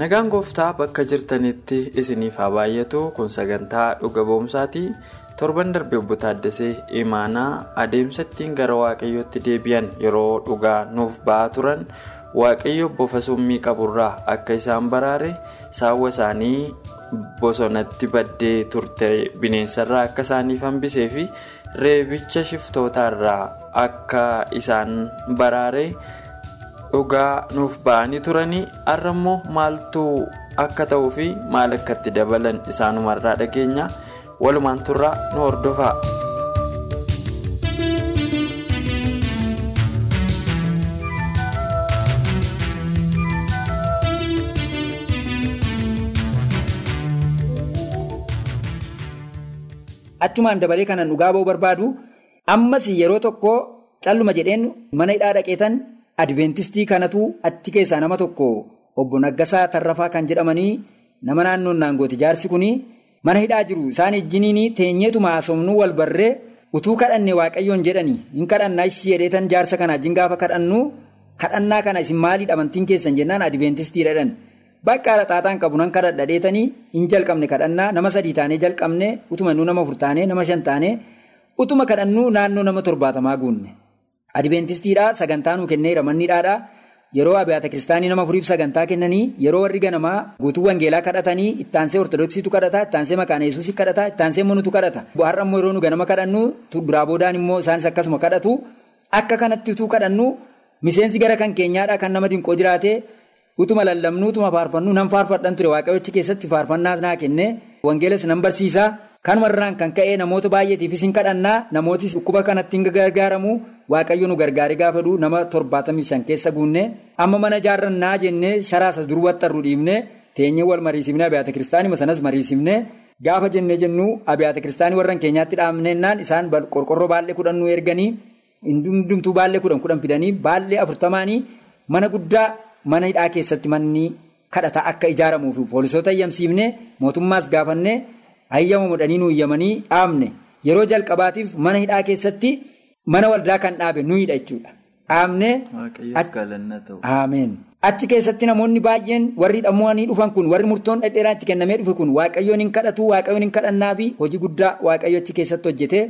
Nagaan gooftaa bakka jirtanitti isiniif haa baay'atu. Kun sagantaa dhuga ba'umsaati torban darbe obbo Taaddasee imaanaa adeemsa ittiin gara waaqayyootti deebi'an yeroo dhugaa nuuf ba'aa turan. Waaqayyo bofa summii qaburraa akka isaan baraare saawwa isaanii bosonatti baddee turte. Bineensarraa akka isaaniif hambisee fi reebicha shiftootaarraa akka isaan baraare. Dhugaa nuuf ba'anii turanii har'a immoo maaltu akka ta'uu fi maal akka itti dabalan isaanumarraa dhageenya walumaan turraa nu hordofaa. achumaan dabalee kanan dhugaa ba'uu barbaadu ammas yeroo tokko calluma jedheen mana hidhaa dhaqeetan. Adventistii kanatu achi keessaa nama tokko obbo Naggasaa Tarrafaa kan jedhamanii nama naannoon naangooti jaarsi kuni mana hidhaa jiru. Isaan ijjiniin teenyeetuma haasofnuu wal barree utuu kadhanne waaqayyoon jedhanii hin kadhannaa ishii jedheetan jaarsa kana wajjin gaafa kadhannu kadhannaa kana isin maaliidha amantiin keessan jennaan Adventistii jedhan bakka xaaxaan qabu nan kadhadha dheetanii hin jalqabne. Kadhannaa nama sadii taanee jalqabne utuma nama afur taanee nama shan taanee utuma kadhannuu naannoo nama torbaatamaa guunne. Adiventistiidhaa sagantaa nuu kenneera manniidhaadhaa yeroo abiyyaata kiristaanii nama furiif sagantaa kennanii yeroo warri ganamaa guutuu wangeelaa kadhatanii ittaansee ortodoksiitu kadhata ittaansee maqaan yesuusii kadhata ittaansee manutu kadhata. Har'a immoo yeroo nu ganama kadhannu biraa boodaan immoo isaanis akkasuma kadhatu. Akka kanatti utuu kadhannu miseensi gara kan keenyaadhaa kan nama dinqoo jiraate. Utuma lallabnuu utuma faarfannu nan faarfadhan ture. Waaqayyochi keessatti faarfannaas naa kenne. Wangeelas nan barsiisaa. Kanumarraan kan ka'e namoota baay'eetiifis hin kadhannaa namooti dhukkuba kanatti hin gargaaramu waaqayyo nu gargaare gaafadhu nama torbaatamii shan keessa guunne amma mana ijaarrannaa jennee sharaasa durwattarru dhiibne teenyee wal mariisifne abiyyaata kiristaanii sanas mariisifne gaafa jennee jennu abiyyaata kiristaanii warran keenyaatti dhaabnennaan isaan qorqorroo baay'ee kudhan nu erganii hundumtuu baay'ee kudhan kudhan fidanii baay'ee afurtamaanii mana guddaa mana hidhaa keessatti manni kadhata akka ijaaramuuf poolisoota eeyyamsiifne mootummaas gaafanne. Hayyama mudhanii nu iyyamanii dhaabne yeroo jalqabaatiif mana hidhaa keessatti mana waldaa kan dhaabe nuyidha jechuudha. dhaabne ameen achi keessatti namoonni baay'een warri dhammuanii dhufan kun warri murtoon dhedheeraan itti kennamee dhufe kun waaqayyoon hin kadhatu waaqayyoon hin kadhannaa fi hojii guddaa waaqayyo achi keessatti hojjete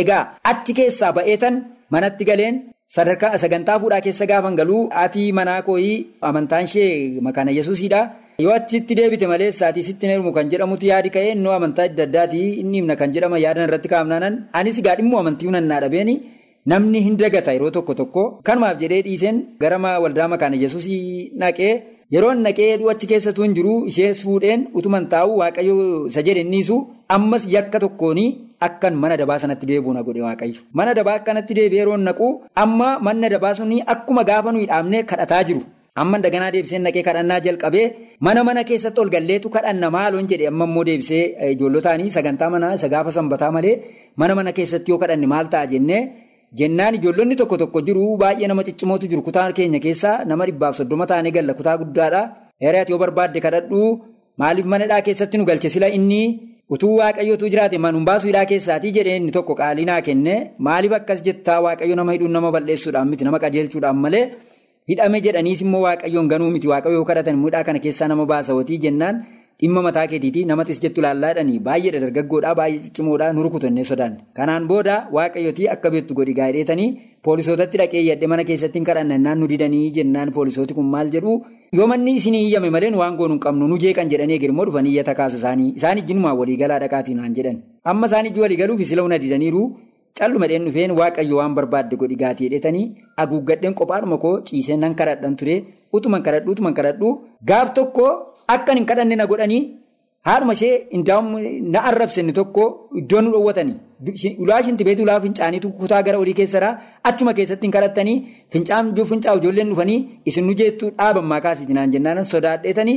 egaa achi keessaa ba'eetan manatti galeen. sadarkaa sagantaa fuudhaa keessa gaafan galuu ati manaa kooyii amantaan ishee makaana yesuusiidha. Yoo achitti deebite malee saatii sitti heerumu kan jedhamutu yaadi ka'ee innoo amantaa adda addaati. Inni himna kan jedhama yaadan irratti kaa'amnaanan. Anis gaadhimmoo amantii hunannaa dhabeeni namni hin dagata yeroo tokko tokko. Kanumaaf jedhee dhiiseen gara waldaa makaana yesuusii naqee yeroo naqee achi keessatu hin jiru ishee fuudheen utuman taa'u waaqayyo isa jedhe innisu ammas yakka tokkooni akkan mana dabaa sanatti deebi'u na godhe waaqayyo. Mana dabaa akkanatti deebi'ee yeroo naqu amma manna dabaa suni akkuma gaafa nuyi dhaabnee kadhataa jiru. Amma daganaa deebiseen naqee kadhannaa jalqabee mana mana keessatti ol galleetu kadhanna maaloon jedhe. Amma immoo deebisee ijoollotaanii sagantaa manaa isa gaafa sanbataa malee mana mana keessatti yoo kadhanne maal ta'a jennee jennaan ijoollonni tokko tokko jiru baay'ee nama ciccimootu jiru. Kutaa keenya keessaa nama dhibbaaf soddoma taanee galla. Kutaa guddaadha. Hiriyaati yoo barbaadde kadhadhu. Maaliif mana hidhaa keessatti nu galche? Sila inni utuu waaqayyootu jiraate. Manuun baasuu hidhaa keessaatii jedhee inni tokko qaalii naa kenne. Maaliif akkas jettaa waaqayyo nama hidhuun nama balleessuudhaan miti? Nama qajeelchuudhaan malee. Hidhame jedhaniis immoo waaqayyoon ganuu miti. Waaqayyoo kadhatan hidhaa kana keessaa nama baasa watii jennaan dhimma mataa keetiitii namatis jettu laallaadhanii baay'eedha dargaggoodhaa baay'ee ciccimoodhaa nu rukutannee sodaanne. Kanaan booda waaqayyootii akka beektu godhi gaadheetanii poolisootatti dhaqee yadde mana keessatti hin kadhannaan nu didanii jennaan poolisooti kun maal jedhu? Yoo manni isin iyyame malee waan goonu hin qabnu nu jeeqan jedhanii eegirmoo dhufanii iyyata kaasu isaanii isaan ijjinumaa walii galaa dhaqaatiin waan jedhan. Amma isaan ijji walii galuuf sila huna didaniiru calluma dheen dhufeen waaqayyo waan barbaadde godhi gaatii jedhetanii haguuggadheen qophaadhuma koo ciisee nan kadhadhan ture. Utuman kadhadhu utuman kadhadhu. Gaaf tokko akkan hin kadhanne na godhanii haadhuma ishee na arrabsenne tokko iddoo nu dhoowwatanii. Ulaa shinti beetu ulaa fincaaniitu kutaa gara olii keessadhaa achuma keessatti hin kadhattanii fincaan fincaa'u ijoolleen dhufanii isin nu jeettu dhaabammaa kaasiiti naan jennaan sodaadheetanii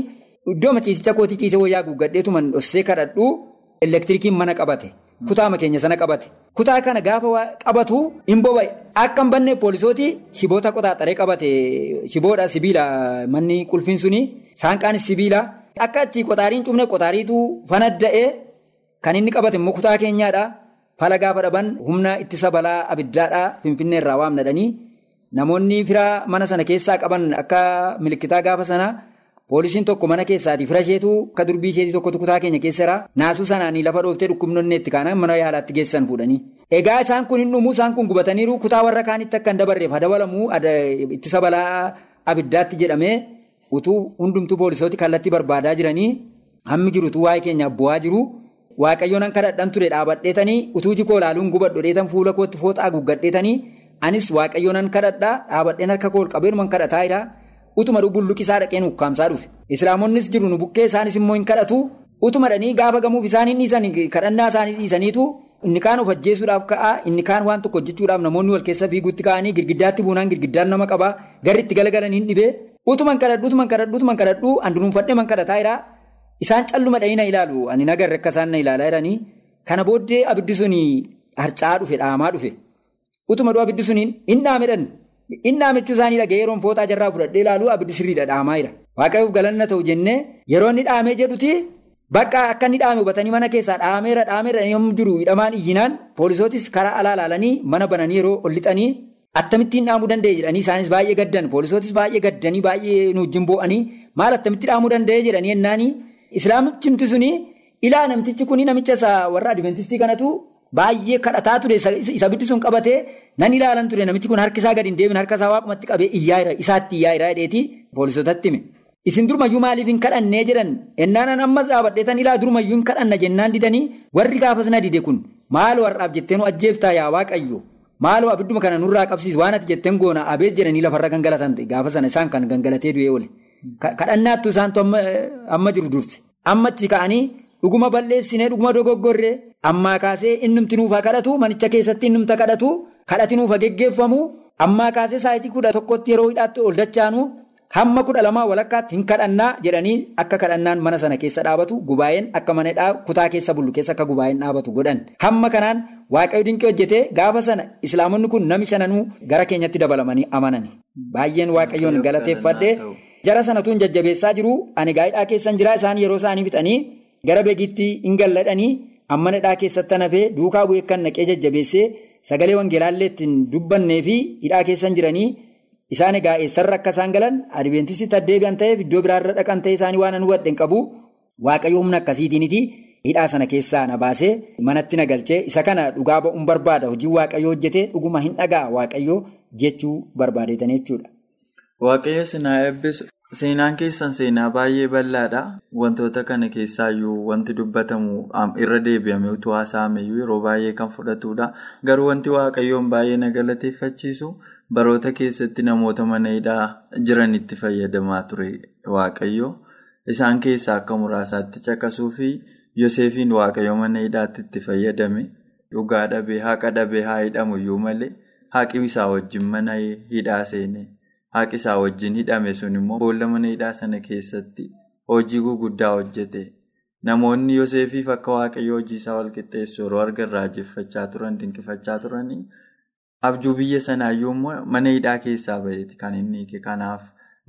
iddoo maciisicha kootii ciisee wayyaa guuggadheetuman dhossee kadhadhuu elektirikiin mana qabate kutaama keenya sana qabate kutaa kana gaafa qabatu hin boba'e akka hin banne poolisootii shiboota qoxaaxaree qabate shiboodha sibiila manni qulfiin suni saanqaanis sibiila. Akka achi qoxaariin cufne qoxaariitu fanadda'ee kan inni qabate immoo kutaa keenyaadha. Fala gaafa dhaban humna ittisa balaa abiddaadhaa Finfinnee irraa waamnadhanii namoonni firaa mana sana keessaa qaban akka milikitaa gaafa sana poolisiin tokko mana keessaati fira isheetu akka durbii isheetii tokkotu kutaa keenya keessara naasuu sanaanii lafa dhooftee dhukkubnonni itti kaanaan mana yaalaatti geessan fuudhanii. Egaa isaan kun hin dhumuu isaan kun gubataniiru. Kutaa warra kaanitti akka hin dabarreef dabalamuu. Ittisa balaa abiddaatti jedhamee. utuu hundumtuu poolisooti kallattii barbaadaa jiranii. Hammi jirutu waa'ee keenyaaf bu'aa jiru. Waaqayyoon an kadhadhan ture dhaabadheetanii utuu jikoo laaluun gubadhu dheetan fuula kootti fooxaa guuggadheetanii anis waaqayyoon an kadhadhaa. Dhaabadheen harka kool qabeeruman kadhataayidha utuma bulluqisaa dhaqeen ukkaamsaa dhufe. Islaamonnis jiru nu bukkee isaanis immoo hin kadhatu. Utuma dhanii gaafa gamuuf isaanii dhiisan kadhannaa isaanii dhiisaniitu inni kaan of ajjeesuudhaaf ka'aa inni kaan waan tokko hojjechuudhaaf namoonni wal keessa fiiguutti ka'anii girgiddaatti buunaan girgiddaan nama qabaa garri itti galagalanii hin dhibee. Utuman kadhadhu utuman kadhadhu utuman kadhadhu anduruunfadhee man kadhataa jira isaan calluma dha'ii na ilaalu. Ani nagarre akka isaan na ilaalaa jiranii. Kana booddee abiddi suni harca'aa dhufe dhaamaa dhufe. Utuma dhuu abiddi suniin hin dhaamedhan hin dhaamechuu isaanii dhagee yeroon fooxaa jarraa fudhadhee ilaalu abiddi sirriidha dhaamaa jira waaqayyoof galanna ta'u jennee yeroo inni dhaamee jedhuti bakka akka inni dhaame hubatanii mana keessaa dhaameera dhaameera yommuu jiru hidhamaan iyyinaan poolisootis karaa alaa ilaalanii mana bananii yeroo ol lixanii. Attamittiin dhaamuu danda'e jedhanii isaanis baay'ee gaddan poolisootis baay'ee gaddanii baay'ee nu wajjin boo'anii maal attamitti dhaamuu danda'e jedhanii yennaanii islaamichimti suni ilaa namtichi kuni namicha isaa warra adventistii kanatu baay'ee kadhataa ture isa biddi sun qabatee nan ilaalan ture namichi kun harki isaa gadi hin deemin harka isaa waaqumatti qabee isaatti iyyaa jira jedheeti poolisootatti hime. Isin durmayyuu maaliif hin kadhannee jedhan ennaan ammas dhaabadheetan ilaa durmayyuu hin kadhanna jennaan didanii warri gaafas na dide kun maal warraaf jettee nu ajjeeftaa yaa waaqayyo. Maaloo abidduma kana nurraa qabsiis waan ati jetteen goona abees jedhanii lafarra gangalatan gaafa sana isaan kan gangalatee du'ee oole. Kadhannaattu isaantu amma jiru durse. Amma achi ka'anii dhuguma balleessinee dhuguma dogoggorree ammaa kaasee innumti nuufaa kadhatu manicha keessatti innumta kadhatu kadhati nuufa geggeeffamu ammaa kaasee saayitii kudha tokkotti yeroo hidhaatti ol dachaanu hamma kudha lamaa walakkaatti hin kadhannaa jedhanii akka kadhannaan mana sana keessa dhaabatu gubaa'een akka mana kutaa keessa bullu keessa akka gubaa'een dhaabatu godhan. Hamma kanaan waaqayyo dinqii hojjetee gaafa sana islaamonni kun nami shananuu gara keenyatti dabalamanii amanani. Baay'een waaqayyoon galateeffadhee jara sanatuun jajjabeessaa jiru. Ani gaa'idhaa keessan jira. Isaan yeroo isaanii fixanii gara beekitti hin galladhanii amma hidhaa keessatti hafee duukaa bu'ee kan naqee jajjabeessee sagalee wangeelaallee ittiin dubbannee fi hidhaa keessan jiranii. Isaan egaa eessarra akka isaan galan adventistii addeebi'an ta'eef iddoo biraarra dhaqan ta'e isaanii waan nu wadden qabu waaqayyo humna akkasiitiiniti hidhaa sana keessaa na baasee manatti na galchee isa kana dhugaa ba'uun barbaada hojii waaqayyo hojjetee dhuguma hin dhagaa waaqayyo jechuu barbaadeetan jechuudha. Waaqayyo sinaa eebbisu seenaan keessan seenaa baay'ee bal'aadha. Wantoota kana keessaayyuu wanti dubbatamu irra deebi'amee utuu haasa'ameyyuu yeroo baay'ee kan fudhatudha. Garuu wanti waaqayyoon baay'ee na galateeffachiisu. Baroota keessatti namoota mana hidhaa jiranitti fayyadamaa ture waaqayyo. Isaan keessaa akka muraasaatti caqasuu fi Yoseefiin waaqayyo mana hidhaatti itti fayyadame. Dhugaa dhabee haqa dhabee haa hidhamu iyyuu malee haqi isaa wajjin mana hidhaa seene. Haqi isaa wajjin hidhame sun immoo boolla mana hidhaa sana keessatti hojii guguddaa hojjete. Namoonni Yoseefiif akka waaqayyo hojii isaa walqixxeessu yeroo argan raajeffachaa turan dinqifachaa turanii. Abjuu biyya sanaayyuu mana hidhaa keessaa baheeti kan inni hiike. Kanaaf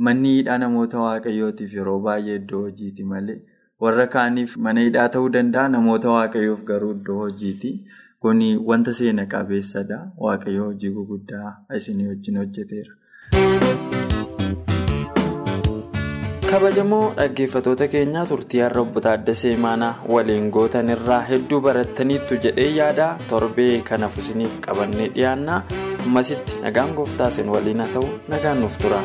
manni hidhaa namoota waaqayyootiif yeroo baay'ee iddoo hojiiti malee warra kaaniif mana hidhaa ta'uu danda'a namoota waaqayyoof garuu iddoo hojiiti. Kuni wanta seena qabeessadha. Waaqayyo hojii guguddaa isinii wajjin hojjeteera. Kabajamoo dhaggeeffatoota keenyaa turtii har'a obbo Taaddasee Imaanaa waliin gootan irraa hedduu barattaniittu jedhee yaada torbee kanaaf isiniif qabannee dhiyaanna ammasitti nagaan gooftaa isin waliin haa ta'u nagaan nuuf tura.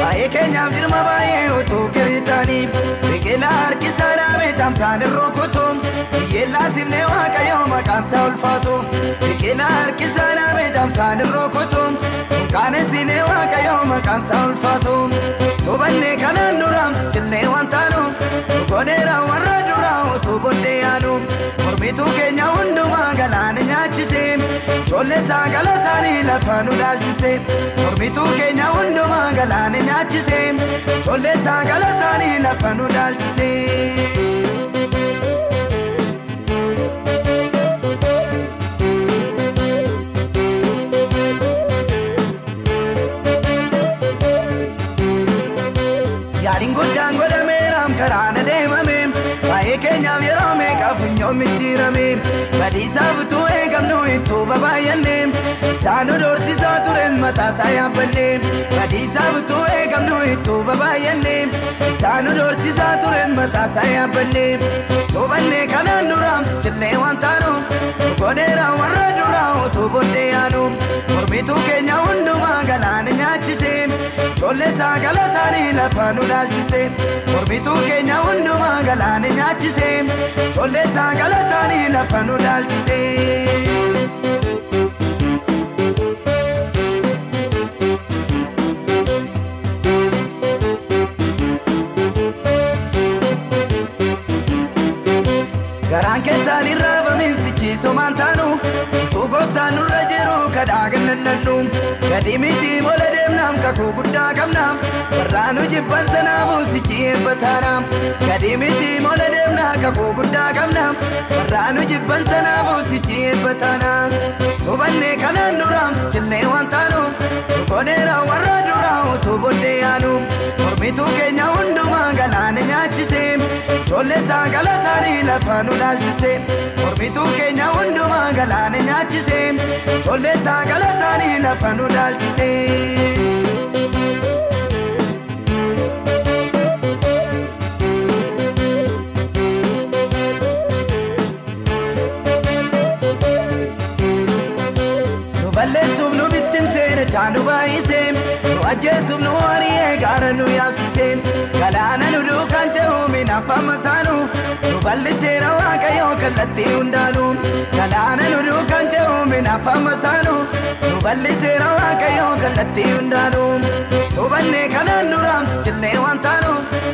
Baay'ee keenyaaf jirma baay'ee utuu kirittaanii biqilaa harkisaa dhaabee caamsaan irroo kutuun biyyeellaa simnee waaqayyoo maqaansaa ulfaatu biqilaa harkisaa dhaabee caamsaan irroo kutuun kaanessinee waaqayyoo maqaan. maqaan isaa ulfaatu Tubannee kanaan duraamsi jillee waan taanu Godheera warra duraa utuu booddee yaadu Mormituu keenya hundumaa galaana nyaachise Ijoollee isaa galataanii lafa nu dhaalchise Mormituu keenya hundumaa galaana nyaachise Ijoollee isaa galataanii lafa nu dhaalchise. Mitiirame badiisaa butuu eegamnu ittoo babaayyanne isaan nu doorsisaa tures mataasaa yaabbanne eegamnu ittoo babaayyanne isaan nu doorsisaa tures mataasaa yaabbanne tubanne kanaan duraamsi jillee waan taanu godheera warra duraa utuu booddee yaadu mormituu keenya hundumaa galaana nyaachise ijoollee isaa galataanii lafa nu dhaalchise mormituu keenya hundumaa galaana nyaachise ijoollee isaa galataanii lafa nu gooftaan nurra jiru kadhaa gannannannu gadi miti mola deemnaam kakuu guddaa qabnaam. Warraa nu jibban sanaa buusichi eebbataanaam gadi miti mola deemnaa kakuu guddaa qabnaam. Warraa nu jibban sanaa buusichi eebbataanaam tubannee kanaan duraamsi jillee waan taanu godheera warra duraa utuu booddee yaadu mormituu keenya hundumaa galaana nyaachise ijoollee isaa galataanii lafa nu mormituu keenya hundumaa galaana nyaachise ijoollee isaa galataanii lafa nu dhaalchise. Nu balleessuuf nu bittimsee chaanu baay'isee nu ajjeesuuf nu ari'ee gaara nu yaabsisee galaana nu duukaan ce'uumin affama saanu. Nu balliseera waaqayyoo kallattii hundaanu. Galaana nu duukaan ce'uumin affama saanu. Nu balliseera waaqayyoo kallattii hundaanu. Tubannee kanaan duraamsi jillee waan taanu.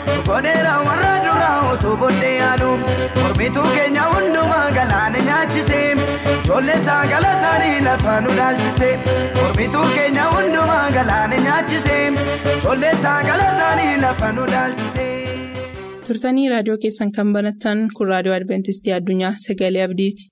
Nu godheera warra duraa utuu booddee yaadu mormituu keenya ijoollee isaa galataanii lafa nu dhaalchise mormituu keenya hundumaa galaana nyaachise ijoollee isaa galataanii lafa nu dhaalchise. turtanii raadiyoo keessan kan banattan kun raadiyoo adventistii addunyaa sagalee abdiiti.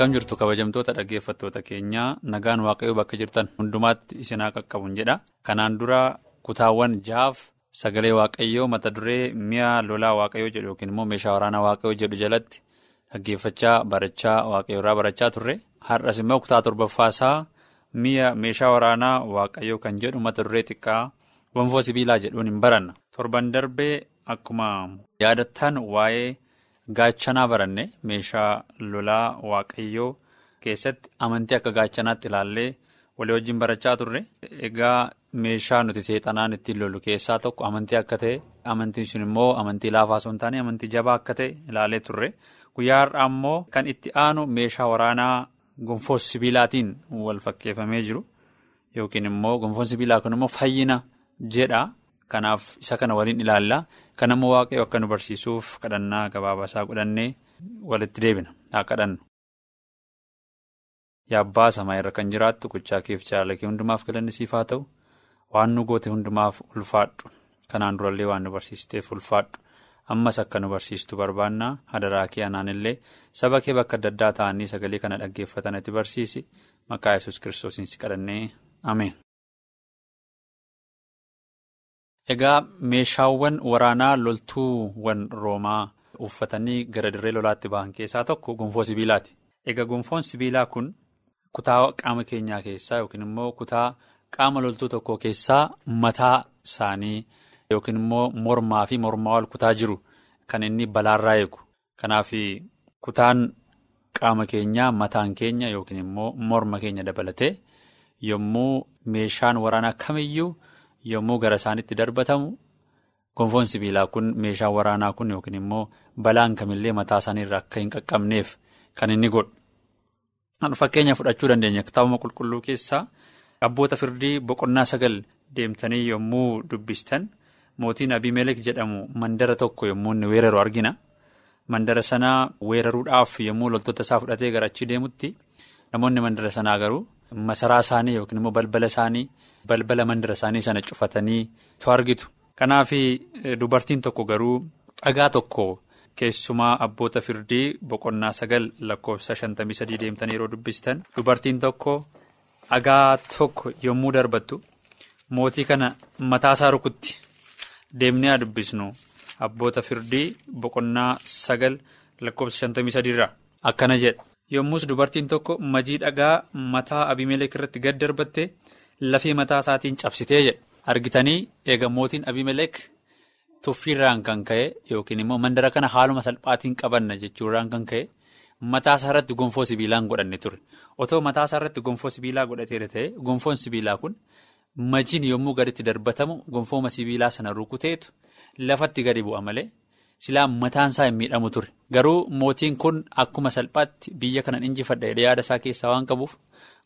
Akkam jirtu kabajamtoota dhaggeeffattoota keenyaa nagaan waaqayyoo bakka jirtan hundumaatti isinaa qaqqabun jedha. Kanaan dura kutaawwan jahaaf sagalee waaqayyoo mata duree mi'a lolaa waaqayyoo jedhu yookiin immoo meeshaa waraanaa waaqayyoo jedhu jalatti dhaggeeffachaa barachaa waaqayyoo irraa barachaa turre. Har'as immoo kutaa torbaffaasaa mi'a meeshaa waraanaa waaqayyoo kan jedhu mata duree xiqqaa gonfoo sibiilaa jedhuun hin baranna. Torban darbee akkuma yaadattan waa'ee. Gaachanaa baranne meeshaa lolaa waaqayyoo keessatti amantii akka gaachanaatti ilaallee walii wajjin barachaa turre. Egaa meeshaa nuti seexanaan ittiin lolu keessaa tokko amantii akka ta'e amantiin sun immoo amantii laafaa hin taane amantii jabaa akka ta'e ilaalee turre. Guyyaa har'aa immoo kan itti aanu meeshaa waraanaa gonfoo sibiilaatiin wal fakkeeffamee jiru yookiin immoo gonfoon sibiilaa kun immoo fayyina jedha. Kanaaf isa kana waliin ilaalla. Kan ammoo waaqayyo akka nu barsiisuuf kadhannaa gabaabaa isaa godhannee walitti deebina. Haa kadhannu. Yaa abbaa samaa irra kan jiraattu gochaa keef jaalala kee hundumaaf galanni siif haa ta'u. Waan nu goote hundumaaf ulfaadhu. Kanaan durallee waan nu barsiisteef ulfaadhu. Ammas akka nu barsiistu barbaannaa hadaraa kee anaan illee saba kee bakka adda addaa ta'anii sagalee kana dhaggeeffatan itti barsiisi. Maqaa yesus kiristoosiin si kadhannee Ameen. Egaa meeshaawwan waraanaa loltuuwwan roomaa uffatanii gara dirree lolaatti ba'an keessaa tokko gonfoo sibiilaati. Egaa gonfoon sibiilaa kun kutaa qaama keenyaa keessaa yookiin immoo kutaa qaama loltuu tokko keessaa mataa isaanii yookiin immoo mormaa fi mormaa wal kutaa jiru kan inni balaarraa eegu. Kanaaf kutaan qaama keenyaa mataan keenya yookiin immoo morma keenya dabalatee yommuu meeshaan waraanaa kamiyyuu. Yommuu gara isaanitti darbatamu gonfoon sibiilaa kun meeshaan waraanaa kun yookiin immoo balaan kamillee mataa isaaniirra akka hin qaqqabneef kan inni godhu. Fakkeenya fudhachuu dandeenya kitaabuma qulqulluu keessaa abboota firdii boqonnaa sagal deemtanii yommuu dubbistan mootiin Abimelek jedhamu mandara tokko yommuu inni weeraru argina. Mandara sanaa weeraruudhaaf yommuu loltoota isaa fudhatee gara achii deemutti namoonni mandara sanaa garuu masaraa isaanii yookiin immoo balbala isaanii balbala mandara isaanii sana cufatanii to argitu. Kanaaf dubartiin tokko garuu dhagaa tokko keessumaa abboota firdii boqonnaa sagal lakkoofsa shantamii sadii deemtanii yeroo dubbistan dubartiin tokko dhagaa tokko yommuu darbattu mootii kana mataasaa rukutti deemnee dubbisnu. Abboota firdii boqonnaa sagal lakkoofsa shantamii sadiirraa akkana jedha. Yommus dubartiin tokko majii dhagaa mataa Abimelek irratti gad darbatte lafee mataa isaatiin cabsitee jedha. Argitanii eega mootiin Abimelek tuffiirraan kan ka'e yookiin immoo mandara kana haaluma salphaatiin qabanna jechuurraan kan ka'e mataa isaa irratti gonfoo sibiilaan godhanne ture. Otoo mataa isaa irratti gonfoo sibiilaa godhateera ta'e gonfoon sibiilaa kun majiin yommuu gaditti darbatamu gonfooma sibiilaa sana rukuteetu. Lafatti gadi bu'a malee silaa mataan isaa hin miidhamu ture garuu mootiin kun akkuma salphaatti biyya kanan injifadha yaada isaa keessaa waan qabuuf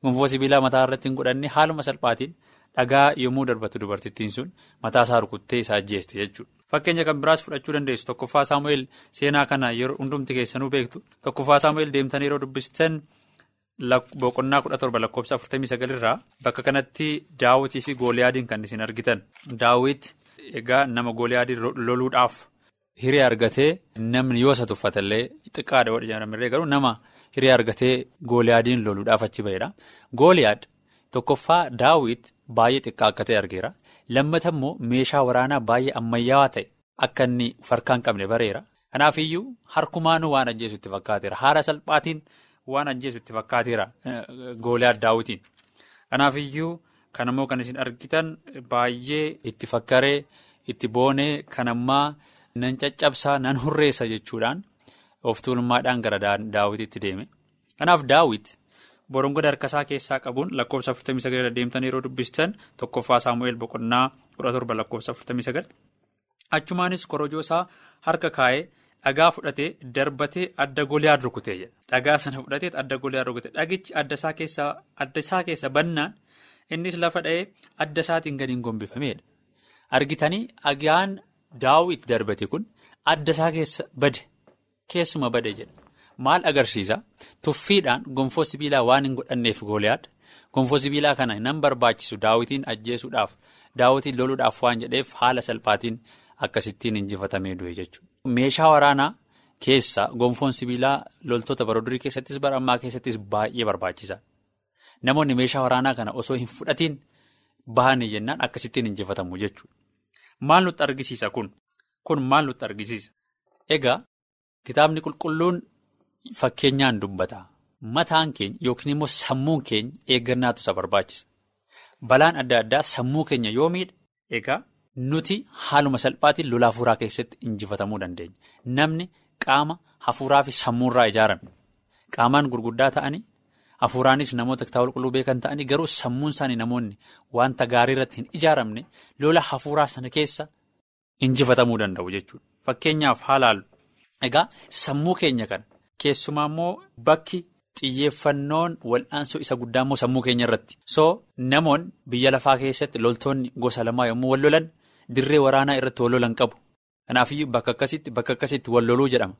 gonfoo sibiilaa mataa irratti hin godhanne haaluma salphaatiin dhagaa yommuu darbatu dubartittiin sun mataa isaa rukuttee isaa ajjeeste jechuudha. Fakkeenya kan biraas fudhachuu dandeessu tokkoffaa Saamu'eel seenaa kana hundumti keessanuu beektu tokkoffaa Saamu'eel deemtanii yeroo dubbistan boqonnaa kudha torba lakkoofsa afurtamii sagalirraa bakka kanatti daawwitii fi gooliyaadiin kan isin argitan daawwit. Egaa nama gooliyaadii loluudhaaf hiree argatee namni yoo isa tuffatallee xiqqaadha yoo jedhamirree garuu nama hiree argatee gooliyaadiin loluudhaaf achi ba'edha. Gooliyaad tokkoffaa daawwit baay'ee xiqqaa akka ta'e argeera. Lammata immoo meeshaa waraanaa baay'ee ammayyaawaa ta'e akka inni farkaan qabne bareera. Kanaafiyyuu harkumaanuu waan ajjeesu itti fakkaateera. Haala salphaatiin waan ajjeesu itti fakkaateera gooliyaad daawwitiin. Kanaafiyyuu. Kan immoo kan isin argitan baay'ee itti fakkaree itti boonee kan ammaa nan caccabsaa nan hurreessa jechuudhaan of tuulummaadhaan gara daawwitiitti deeme. Kanaaf daawwit borongoda harkasaa keessaa qabuun lakkoofsa 49 deemtan yeroo dubbistan tokkoffaa saamu'eel boqonnaa 17 lakkoofsa 49 achumaanis korojoo isaa harka kaa'ee dhagaa fudhatee darbatee adda gooliyaad rukutee jedha. Dhagaa sana fudhatee adda gooliyaad rukutee dhagichi adda isaa keessa bannaan. Innis lafa dha'ee adda isaatiin gadi hin gombifamedha. Argitanii dhagaan daawwit darbate kun adda isaa keessa bade keessuma bade jedha. Maal agarsiisa? Tuffiidhaan gonfoo sibiilaa waan hin godhanneef gooliyaad gonfoo sibiilaa kana nan barbaachisu daawwitiin ajjeesuudhaaf daawwitiin loluudhaaf waan jedheef haala salphaatiin akkasittiin injifatamee du'e jechuudha. Meeshaa waraanaa keessa gonfoon sibiilaa loltoota bara durii keessattis bara ammaa keessattis baay'ee barbaachisa. Namoonni meeshaa waraanaa kana osoo hin fudhatiin bahanii jennaan akkasittiin injifatamu jechuudha. Maal nutti argisiisa kun? Kun maal nutti argisiisa? Egaa kitaabni qulqulluun fakkeenyaan dubbata. Mataan keenya yookiin immoo sammuun keenya eeggannaatu isa barbaachisa. Balaan adda addaa sammuu keenya yoo miidha egaa nuti haaluma salphaatiin lola hafuuraa keessatti injifatamuu dandeenya. Namni qaama hafuuraa fi sammuurraa ijaarame. Qaamaan gurguddaa ta'anii. Hafuuraanis namoota kitaaba qulqulluu beekan ta'anii garuu sammuun isaanii namoonni wanta gaarii irratti hin ijaaramne lola hafuuraa sana keessa injifatamuu danda'u jechuudha. Fakkeenyaaf haalaalu. Egaa sammuu keenya kana keessumaa immoo bakki xiyyeeffannoon wal'aansoo isa guddaa immoo sammuu keenya irratti. So namoonni biyya lafaa keessatti loltoonni gosa lamaa yommuu wal lolan dirree waraanaa irratti wal lolan qabu. Kanaafiyyuu bakka akkasitti bakka akkasitti wal loluu jedhama.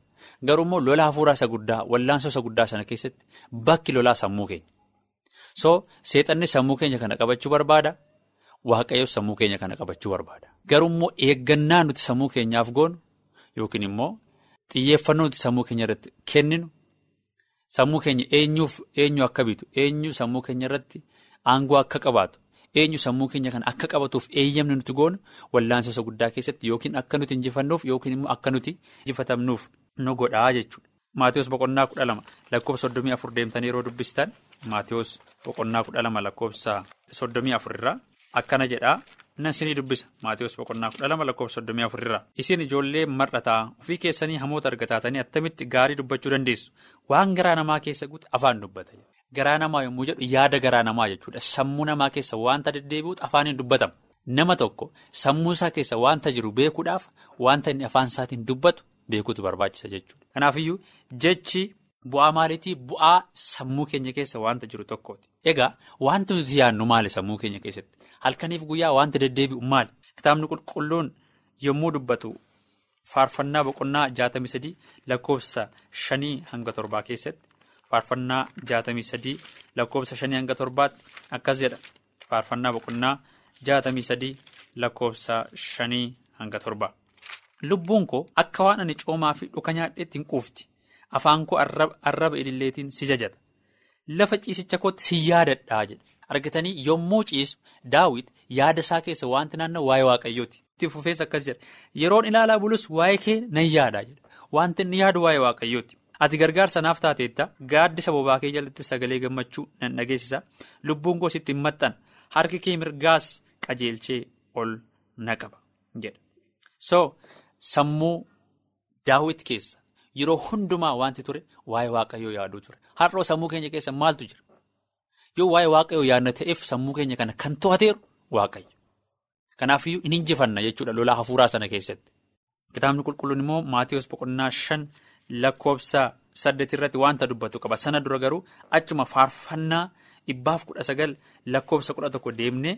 Garuu immoo lola hafuuraa isa guddaa wallaansoo isa guddaa sana keessatti bakki lolaa sammuu keenya. So seexanni sammuu keenya kana qabachuu barbaada. Waaqayyoon sammuu keenya kana qabachuu barbaada. Garuu immoo eeggannaa nuti sammuu keenyaaf goonu yookiin immoo xiyyeeffannoo nuti sammuu keenya irratti kenninu sammuu keenya eenyuuf eenyu akka bitu eenyu sammuu keenya irratti aangoo akka qabaatu. Eenyu sammuu keenya kan akka qabatuuf eeyyamni nuti goonu wallaansoo isa guddaa keessatti yookiin akka nuti injifannuuf yookiin immoo akka nuti injifatamnuuf nu godhaa jechuudha. Maatiyoos boqonnaa kudha lama lakkoofsa soddomii afur deemtanii yeroo dubbistan Maatiyoos boqonnaa kudha lama lakkoofsa soddomii afurirraa akkana jedhaa nan isinii dubbisa Maatiyoos boqonnaa kudha lama lakkoofsa soddomii afurirraa isin ijoollee mar'ataa ofii keessanii hamoota argataatanii attamitti gaarii dubbachuu dandeessu waan garaa namaa keessa guute afaan dubbata. Garaa namaa yommuu jedhu yaada garaa namaa jechuudha. Sammuu namaa keessa wanta deddeebi'uutu afaaniin dubbatama. nama tokko sammuu isaa keessa wanta jiru beekuudhaaf wanta inni afaan isaatiin dubbatu beekuutu barbaachisa jechuudha. Kanaafiyyuu jechi bu'aa maaliitii bu'aa sammuu keenya keessa wanta jiru tokkooti. Egaa wanti nuti yaadnu maali sammuu keenya keessatti? Halkaniif guyyaa wanta deddeebi'u maali? Kitaabni qulqulluun yommuu dubbatu faarfannaa boqonnaa jaatamii sadii lakkoofsa shanii hanga torbaa keessatti faarfannaa jaatamii sadii lakkoofsa shanii hanga torbaatti akkas jedha. Faarfannaa boqonnaa jaatamii sadii lakkoofsa shanii hanga torbaa. Lubbuun koo akka waan ani coomaa fi dhuka nyaadheetti hin quufti. Afaan koo arraba ililleetiin si jajata. Lafa ciisicha kootti si yaadadhaa jedha. Argitanii yommuu ciisu daawit yaada isaa keessa wanti naannoo waa'ee waaqayyooti. Itti fufees akkas jedha. Yeroon ilaalaa bulus waa'ee kee nan jedha. Wanti inni yaadu waa'ee waaqayyooti. Ati gargaarsa naaf taateetta gaaddisa bobaa kee jalatti sagalee gammachuu nan dhageessisa. Lubbuun koo sitti hin maxxan. Harki kee mirgaas qajeelchee ol na qaba jedha. So sammuu daawit keessa yeroo hundumaa wanti ture waa'ee waaqayyoo yaaduu ture. Har'oo sammuu keenya keessa maaltu jira? Yoo waa'ee waaqayyoo yaadna ta'eef sammuu keenya kana kan to'ateeru waaqayyo. Kanaafiyyuu in injifanna jechuudha lolaa hafuuraa sana keessatti. Kitaabni qulqulluun immoo Maatiyus boqonnaa shan lakkoofsa saddeet irratti wanta dubbatu qaba. Sana dura garuu achuma faarfannaa dhibbaaf kudha sagal lakkoofsa kudha tokko deemnee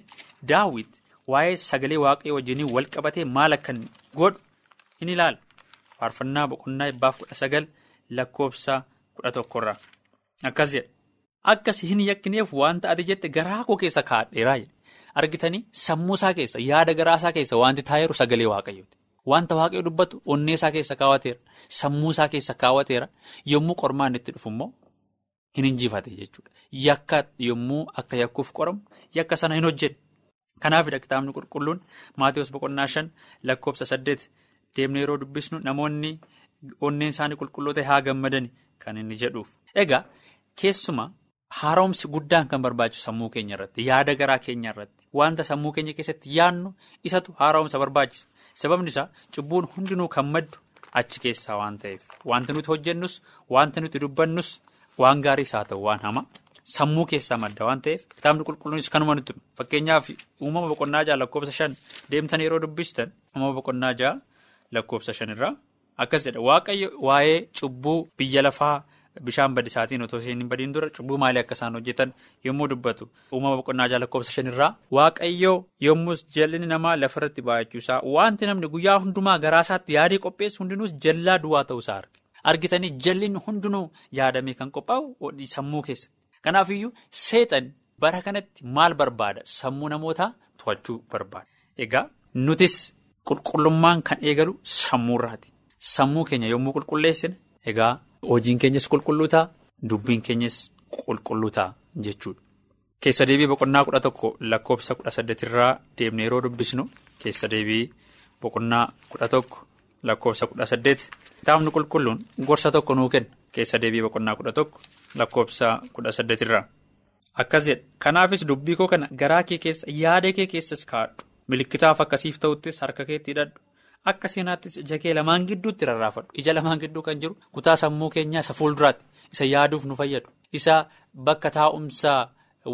daawit waa'ee sagalee waaqayyoo wajjiniin wal qabatee maal akka godhu hin ilaala. Faarfannaa boqonnaa dhibbaaf kudha sagal lakkoofsa kudha tokkorraa. Akkas jedha. Akkas hin yakkineef wanta ati jette garaa koo keessa kaa'adheeraa jedhe. Argitanii sammuu isaa keessa yaada garaa isaa keessa wanti taa'eeru sagalee waaqayyooti. Wanta waaqayyo dubbatu onnee isaa keessa kaawwateera. Sammuu isaa keessa kaawwateera. Yommuu qormaan itti dhufu immoo hin injifate jechuudha. Yakka yommuu akka yakkuuf qoramu yakka sana hin hojjenne. Kanaafidha kitaabni qulqulluun Maatiyus boqonnaa shan lakkoofsa saddeet deemnee yeroo dubbisnu namoonni onneen isaanii qulqulloota haa gammadani kan inni jedhuuf. Egaa keessumaa haaromsi guddaan kan barbaachisu sammuu keenya irratti yaada garaa keenya irratti wanta sammuu keenya keessatti yaadnu isatu haaromsa barbaachisa. Sababni isaa cubbuun hundinuu kan maddu achi keessaa waan ta'eef wanti nuti hojjennus wanti nuti dubbannus waan gaariis haa ta'u waan hamaa. Sammuu keessaa madda waan ta'eef kitaabni qulqulluunis kanuma nuti fakkeenyaaf uumama boqonnaa ja'a lakkoofsa shan deemtan yeroo dubbistan uumama boqonnaa ja'a lakkoofsa shanirraa akkas jedha waaqayyo waa'ee cubbuu biyya lafaa bishaan badisaatiin otoo isheen hin badiin dura cubbuu maalii akka isaan hojjetan yommuu dubbatu uumama boqonnaa ja'a lakkoofsa shanirraa waaqayyo yommus jalli namaa lafarratti baay'achuusaa wanti namni guyyaa hundumaa garaasaatti yaadee qopheessu hundinuus jallaa duwwaa ta'uusaa argitanii jallinni hundinuu yaadamee kan qophaa'u sammuu keessa. Kanaafiyyuu seexan bara kanatti maal barbaada sammuu namootaa to'achuu barbaada. Egaa nutis qulqullummaan kan eegalu sammuurraati. Sammuu keenya yommuu qulqulleessine egaa hojiin keenyas qulqulluu ta'a dubbiin keenyas qulqulluu ta'a jechuudha. Keessa deebii boqonnaa kudha tokko lakkoofsa kudha saddeetirraa deemnee yeroo dubbisnu keessa deebii boqonnaa kudha tokko lakkoofsa kudha saddeet kitaabni qulqulluun gorsa tokko nuu kenna keessa deebii boqonnaa kudha tokko. Lakkoofsa kudha saddeetirraa akkas jedha kanaafis dubbii koo kana garaa kee keessa yaada kee keessas kaa'adhu milikkitaaf akkasiif ta'uttis harka keetti hidhadhu akka seenaattis ija kee lamaan gidduutti rarraafadhu. Ija lamaan gidduu kan jiru kutaa sammuu keenyaa isa fuulduraatti isa yaaduuf nu fayyadu. Isa bakka taa'umsaa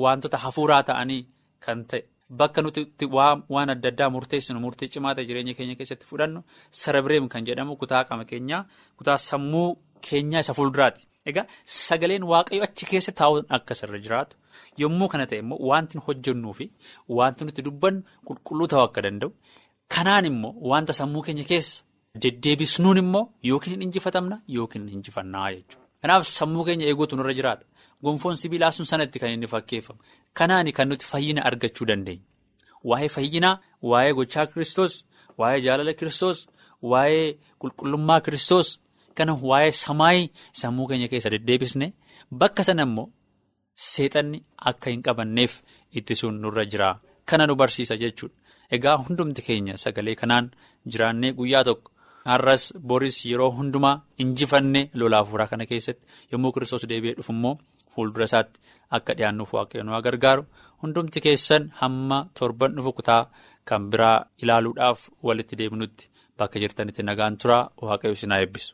wantoota hafuuraa ta'anii kan ta'e. Bakka nuti waan adda addaa murteessinu murtee cimaa ta'e jireenya keenya keessatti fudhannu sarabireem kan jedhamu kutaa qama keenyaa kutaa sammuu keenyaa isa fuulduraati. Egaa sagaleen waaqayyo achi keessa taa'uun akka sirra jiraatu yommuu kana ta'e immoo wanti hojjennuu fi wanti nuti dubbannu qulqulluu ta'uu akka danda'u kanaan immoo wanta sammuu keenya keessa deddeebisnuun immoo yookiin hin injifatamna yookiin hin injifannaa jechuudha. Kanaaf sammuu keenya eeguutu nurra jiraata. Gonfoon sibiilaa sun sanatti kan inni fakkeeffamu. Kanaani kan nuti fayyina argachuu dandeenya. Waa'ee fayyinaa, waa'ee gochaa kiristoos, waa'ee jaalala kiristoos, waa'ee qulqullummaa kiristoos. Kana waa'ee samaayii sammuu keenya keessa deddeebisne bakka sana immoo seexanni akka hin qabanneef ittisuun nurra jira. Kana nu barsiisa jechuudha. Egaa hundumti keenya sagalee kanaan jiraannee guyyaa tokko har'as boris yeroo hundumaa injifanne lolaa hafuuraa kana keessatti yommuu kiristoos deebi'ee dhufu immoo fuuldura isaatti akka dhiyaannuuf waaqayyoon waa gargaaru hundumti keessan hamma torban dhufu kutaa kan biraa ilaaluudhaaf walitti deebinutti bakka jirtanitti nagaan turaa waaqayyo isin haa eebbisu.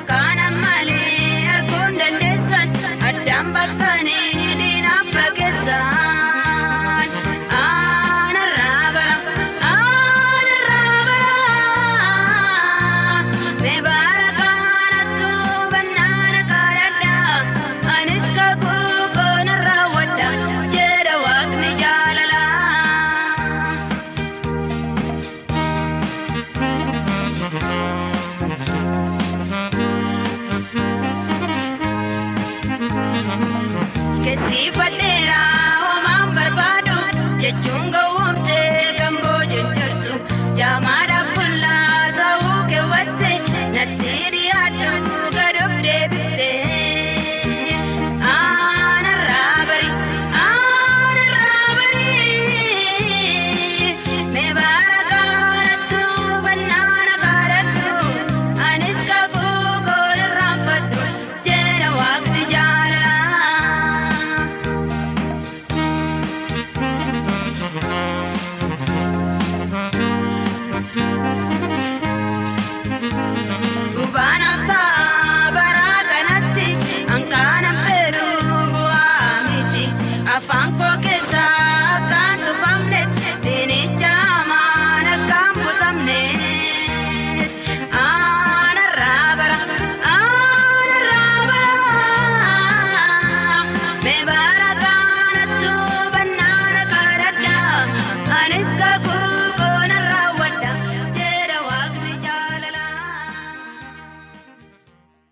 Yookaan